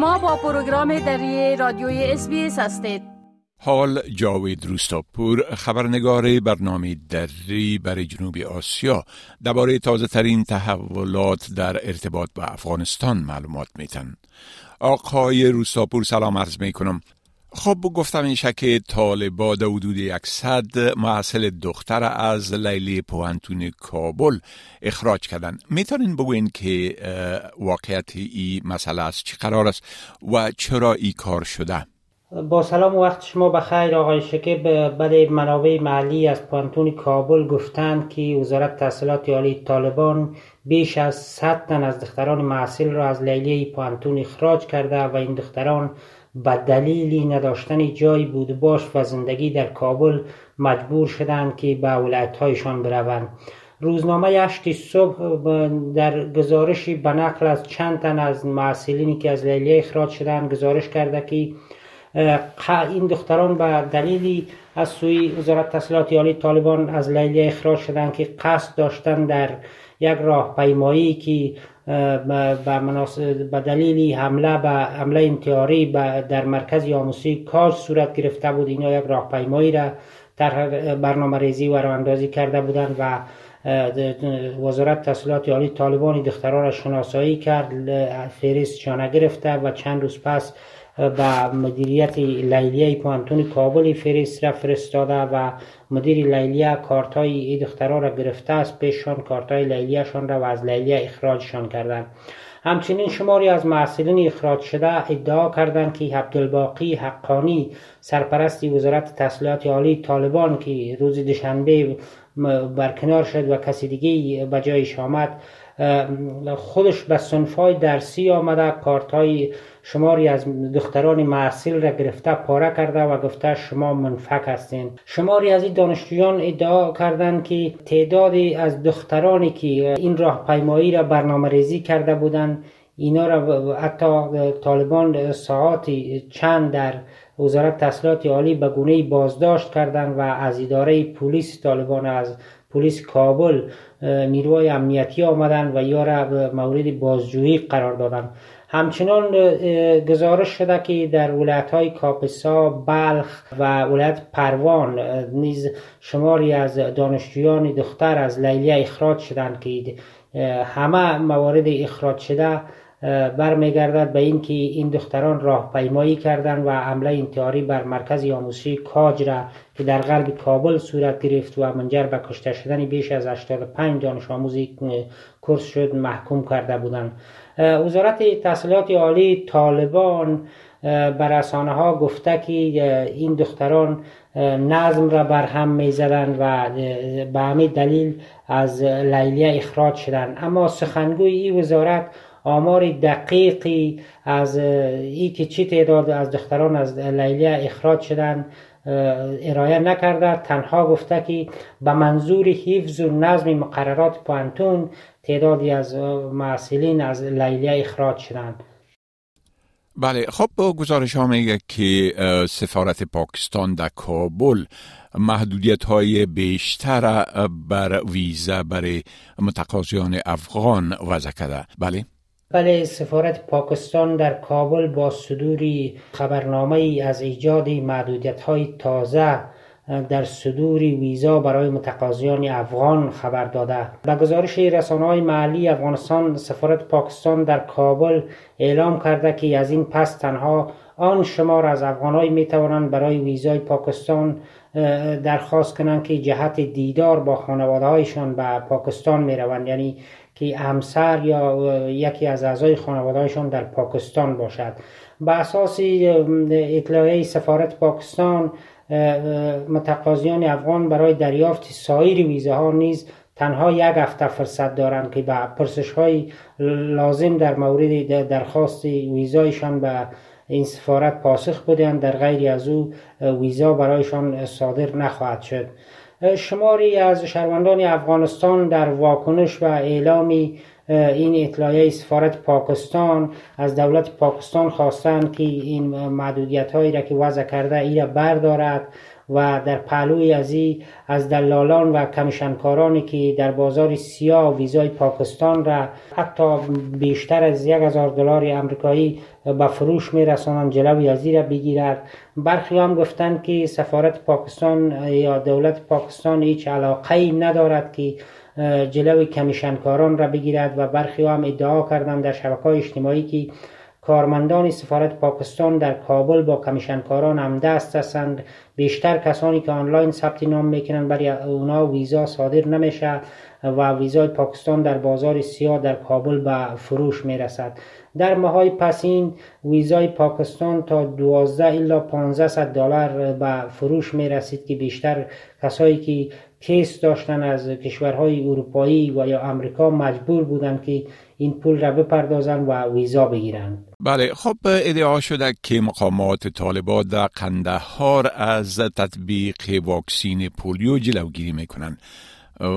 شما با پروگرام دری رادیوی اس هستید. حال جاوید روستاپور خبرنگار برنامه دری برای جنوب آسیا. درباره تازه ترین تحولات در ارتباط با افغانستان معلومات میتن آقای روستاپور سلام عرض می کنم خب گفتم این که طالبا در حدود یکصد محصل دختر از لیلی پوانتون کابل اخراج کردن. می‌تونین بگوین که واقعیت این مسئله است چی قرار است و چرا ای کار شده؟ با سلام و وقت شما بخیر آقای شکیب. بله منابع محلی از پانتون کابل گفتند که وزارت تحصیلات عالی طالبان بیش از 100 تن از دختران محصل را از لیلی پانتون اخراج کرده و این دختران به دلیلی نداشتن جای بود. باش و زندگی در کابل مجبور شدند که به ولایتهایشان بروند. روزنامه اشتی صبح در گزارشی به نقل از چند تن از معسلینی که از لیلی اخراج شدند گزارش کرده که این دختران به دلیلی از سوی وزارت تحصیلات عالی طالبان از لیلی اخراج شدند که قصد داشتن در یک راه پیمایی که به دلیلی حمله به حمله انتحاری در مرکز یاموسی کاج صورت گرفته بود. اینا یک راهپیمایی را در برنامه ریزی و اندازی کرده بودند و وزارت تحصیلات عالی طالبان دختران را شناسایی کرد فهرست شانه گرفته و چند روز پس به مدیریت لیلیه پانتون کابل فریس را فرستاده و مدیر لیلیه کارتای ای دخترها را گرفته است. پیششان کارتای لیلیهشان را و از لیلیه اخراجشان کردند همچنین شماری از معصلین اخراج شده ادعا کردند که عبدالباقی حقانی سرپرستی وزارت تحصیلات عالی طالبان که روز دوشنبه برکنار شد و کسی دیگه به جایش آمد خودش به سنفای درسی آمده کارت شماری از دختران محصیل را گرفته پاره کرده و گفته شما منفک هستین. شماری از این دانشجویان ادعا کردند که تعدادی از دخترانی که این راه پیمایی را برنامه ریزی کرده بودند اینا را حتی طالبان ساعاتی چند در وزارت تحصیلات عالی به گونه بازداشت کردند و از اداره پلیس طالبان از پلیس کابل نیروهای امنیتی آمدن و یا را مورد بازجویی قرار دادن. همچنان گزارش شده که در ولایت های کاپسا، بلخ و ولایت پروان نیز شماری از دانشجویان دختر از لیلیه اخراج شدند که همه موارد اخراج شده برمیگردد به اینکه این دختران راه پیمایی کردند و عمله انتحاری بر مرکز آموزشی کاج را که در غرب کابل صورت گرفت و منجر به کشته شدن بیش از 85 دانش آموزی کورس شد محکوم کرده بودند. وزارت تحصیلات عالی طالبان بر رسانه ها گفته که این دختران نظم را بر هم می زدن و به همین دلیل از لیلیه اخراج شدند. اما سخنگوی این وزارت آمار دقیقی از ای که چی تعداد از دختران از لیلیه اخراج شدن ارائه نکرده. تنها گفته که به منظور حفظ و نظم مقررات پانتون تعدادی از معسلین از لیلیه اخراج شدند بله خب گزارش ها میگه که سفارت پاکستان در کابل محدودیت های بیشتر بر ویزا برای متقاضیان افغان وضع کرده. بله. بله سفارت پاکستان در کابل با صدور خبرنامه از ایجاد محدودیت های تازه در صدور ویزا برای متقاضیان افغان خبر داده. به گزارش رسانه های محلی افغانستان سفارت پاکستان در کابل اعلام کرده که از این پس تنها آن شمار از افغانای می توانند برای ویزای پاکستان درخواست کنند که جهت دیدار با خانواده هایشان به پاکستان می روند یعنی که همسر یا یکی از اعضای خانوادهشان در پاکستان باشد. به اساس اطلاعیه سفارت پاکستان متقاضیان افغان برای دریافت سایر ویزه ها نیز تنها یک هفته فرصت دارند که به پرسش های لازم در مورد درخواست ویزایشان به این سفارت پاسخ بدهند. در غیر از او ویزا برایشان صادر نخواهد شد. شماری از شهروندان افغانستان در واکنش و اعلامی این اطلاعیه سفارت پاکستان از دولت پاکستان خواستند که این محدودیت هایی را که وضع کرده ای را بردارد. و در پهلوی از از دلالان و کمیشنکارانی که در بازار سیاه ویزای پاکستان را حتی بیشتر از یک هزار دلار امریکایی به فروش میرسانند جلوی از را بگیرد. برخی هم گفتند که سفارت پاکستان یا دولت پاکستان هیچ علاقه ای ندارد که جلوی کمیشنکاران را بگیرد و برخی هم ادعا کردند در شبکه اجتماعی که کارمندان سفارت پاکستان در کابل با کمیشنکاران هم دست هستند بیشتر کسانی که آنلاین ثبت نام می‌کنند برای اونا ویزا صادر نمیشه و ویزای پاکستان در بازار سیاه در کابل به فروش می‌رسد. در ماهای پسین ویزای پاکستان تا 12 الا 1500 دلار به فروش می رسید که بیشتر کسایی که کیس داشتن از کشورهای اروپایی و یا امریکا مجبور بودند که این پول را بپردازند و ویزا بگیرند. بله خب ادعا شده که مقامات طالبان در قندهار از تطبیق واکسین پولیو جلوگیری می‌کنند.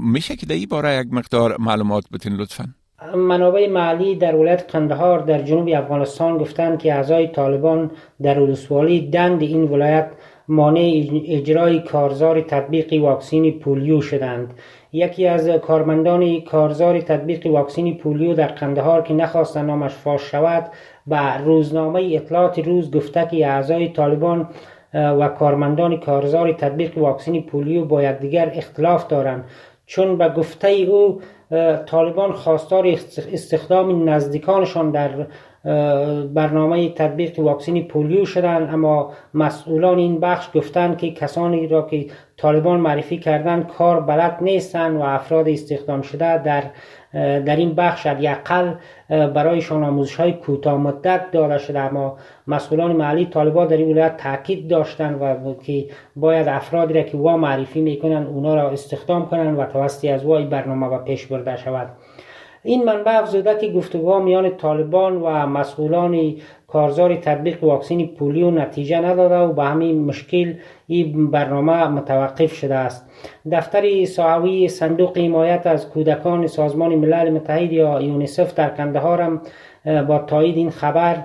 میشه که در این باره یک مقدار معلومات بتین لطفا؟ منابع محلی در ولایت قندهار در جنوب افغانستان گفتند که اعضای طالبان در ولسوالی دند این ولایت مانع اجرای کارزار تطبیق واکسین پولیو شدند. یکی از کارمندان کارزار تطبیق واکسین پولیو در قندهار که نخواست نامش فاش شود به روزنامه اطلاعات روز گفته که اعضای طالبان و کارمندان کارزار تطبیق واکسین پولیو با یکدیگر اختلاف دارند. چون به گفته او طالبان خواستار استخدام نزدیکانشان در برنامه تطبیق واکسین پولیو شدند اما مسئولان این بخش گفتند که کسانی را که طالبان معرفی کردند کار بلد نیستند و افراد استخدام شده در در این بخش اقل برایشان آموزش های کوتاه مدت داده شده. اما مسئولان محلی طالبان در این ولایت تاکید داشتند و که باید افرادی را که وا معرفی می‌کنند اونا را استخدام کنند و توسط از وای برنامه و پیش برده شود. این منبع افزوده که گفتگوها میان طالبان و مسئولان کارزار تطبیق واکسین پولیو نتیجه نداده و به همین مشکل این برنامه متوقف شده است. دفتر ساوی صندوق حمایت از کودکان سازمان ملل متحد یا یونیسف در کندهار هم با تایید این خبر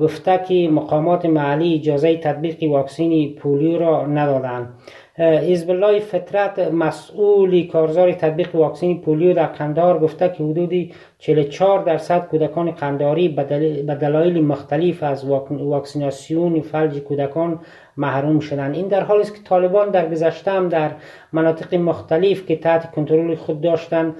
گفته که مقامات محلی اجازه تطبیق واکسین پولیو را ندادند. حزب الله فطرت مسئول کارزار تطبیق واکسین پولیو در قندهار گفته که حدودی 44 درصد کودکان قنداری به دلایل مختلف از واکسیناسیون فلج کودکان محروم شدند این در حالی است که طالبان در گذشته هم در مناطق مختلف که تحت کنترل خود داشتند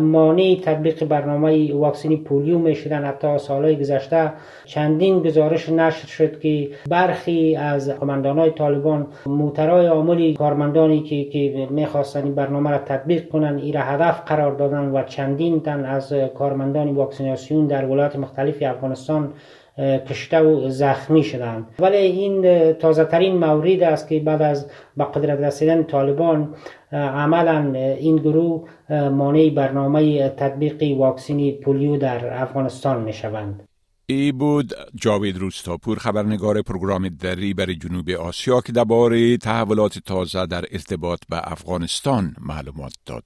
مانع تطبیق برنامه واکسینی پولیو می شدن حتی سالهای گذشته چندین گزارش نشر شد که برخی از قماندان های طالبان موترای عاملی کارمندانی که, که می‌خواستن این برنامه را تطبیق کنند این را هدف قرار دادن و چندین تن از کارمندان واکسیناسیون در ولایات مختلف افغانستان کشته و زخمی شدند ولی این تازه ترین مورد است که بعد از به قدرت رسیدن طالبان عملا این گروه مانع برنامه تطبیق واکسینی پولیو در افغانستان می شوند این بود جاوید روستاپور خبرنگار پروگرام دری برای جنوب آسیا که درباره تحولات تازه در ارتباط به افغانستان معلومات داد.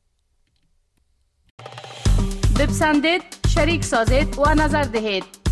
بپسندید، شریک سازید و نظر دهید.